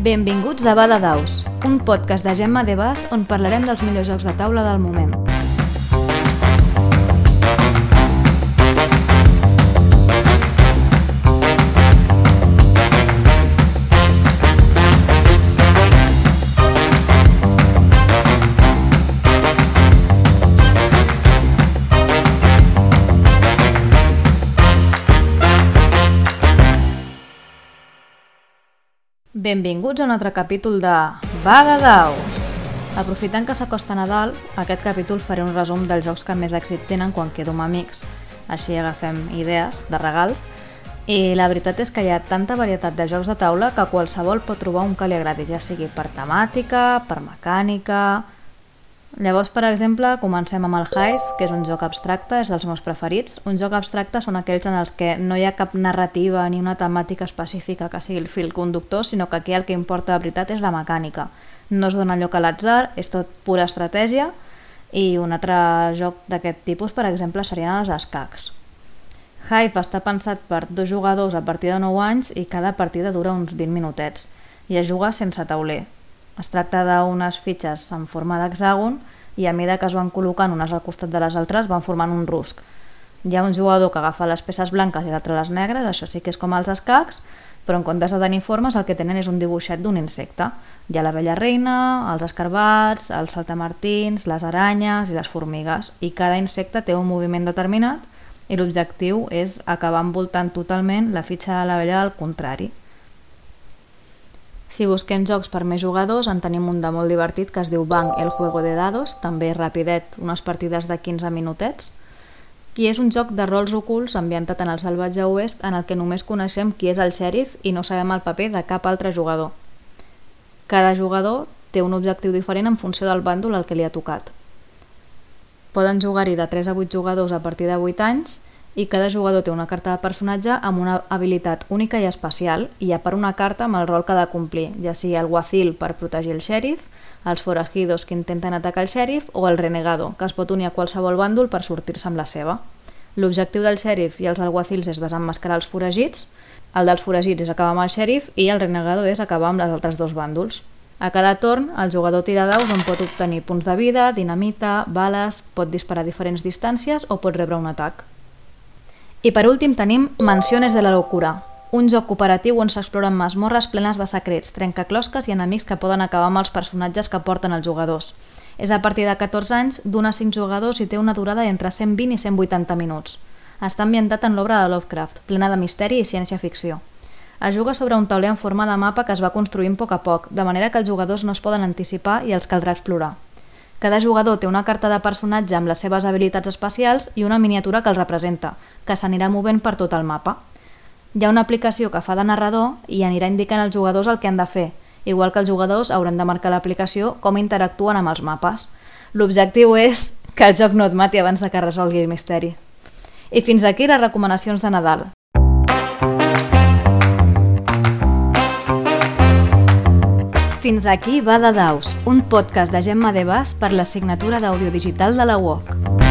Benvinguts a Bada Daus, un podcast de Gemma de Bas on parlarem dels millors jocs de taula del moment. Benvinguts a un altre capítol de Vaga Daus. Aprofitant que s'acosta Nadal, aquest capítol faré un resum dels jocs que més èxit tenen quan quedo amb amics. Així agafem idees de regals. I la veritat és que hi ha tanta varietat de jocs de taula que qualsevol pot trobar un que li agradi, ja sigui per temàtica, per mecànica, Llavors, per exemple, comencem amb el Hive, que és un joc abstracte, és dels meus preferits. Un joc abstracte són aquells en els que no hi ha cap narrativa ni una temàtica específica que sigui el fil conductor, sinó que aquí el que importa de veritat és la mecànica. No es dona lloc a l'atzar, és tot pura estratègia, i un altre joc d'aquest tipus, per exemple, serien els escacs. Hive està pensat per dos jugadors a partir de 9 anys i cada partida dura uns 20 minutets i es juga sense tauler. Es tracta d'unes fitxes en forma d'hexàgon i a mesura que es van col·locant unes al costat de les altres van formant un rusc. Hi ha un jugador que agafa les peces blanques i l'altre les negres, això sí que és com els escacs, però en comptes de tenir formes el que tenen és un dibuixet d'un insecte. Hi ha la vella reina, els escarbats, els saltamartins, les aranyes i les formigues, i cada insecte té un moviment determinat i l'objectiu és acabar envoltant totalment la fitxa de la vella del contrari. Si busquem jocs per més jugadors, en tenim un de molt divertit que es diu Bang, el juego de dados, també rapidet, unes partides de 15 minutets, qui és un joc de rols ocults ambientat en el salvatge oest en el que només coneixem qui és el xèrif i no sabem el paper de cap altre jugador. Cada jugador té un objectiu diferent en funció del bàndol al que li ha tocat. Poden jugar-hi de 3 a 8 jugadors a partir de 8 anys i cada jugador té una carta de personatge amb una habilitat única i especial i a part una carta amb el rol que ha de complir, ja sigui el guacil per protegir el xèrif, els forajidos que intenten atacar el xèrif o el renegado, que es pot unir a qualsevol bàndol per sortir-se amb la seva. L'objectiu del xèrif i els alguacils és desenmascarar els foragits, el dels foragits és acabar amb el xèrif i el renegado és acabar amb les altres dos bàndols. A cada torn, el jugador tira daus on pot obtenir punts de vida, dinamita, bales, pot disparar a diferents distàncies o pot rebre un atac. I per últim tenim Mansiones de la Locura, un joc cooperatiu on s'exploren masmorres plenes de secrets, trencaclosques i enemics que poden acabar amb els personatges que porten els jugadors. És a partir de 14 anys, d'un a 5 jugadors i té una durada entre 120 i 180 minuts. Està ambientat en l'obra de Lovecraft, plena de misteri i ciència-ficció. Es juga sobre un tauler en forma de mapa que es va construint a poc a poc, de manera que els jugadors no es poden anticipar i els caldrà explorar. Cada jugador té una carta de personatge amb les seves habilitats especials i una miniatura que el representa, que s'anirà movent per tot el mapa. Hi ha una aplicació que fa de narrador i anirà indicant als jugadors el que han de fer, igual que els jugadors hauran de marcar l'aplicació com interactuen amb els mapes. L'objectiu és que el joc no et mati abans de que resolgui el misteri. I fins aquí les recomanacions de Nadal. Fins aquí va de Daus, un podcast de Gemma de Bas per la signatura d'àudio digital de la UOC.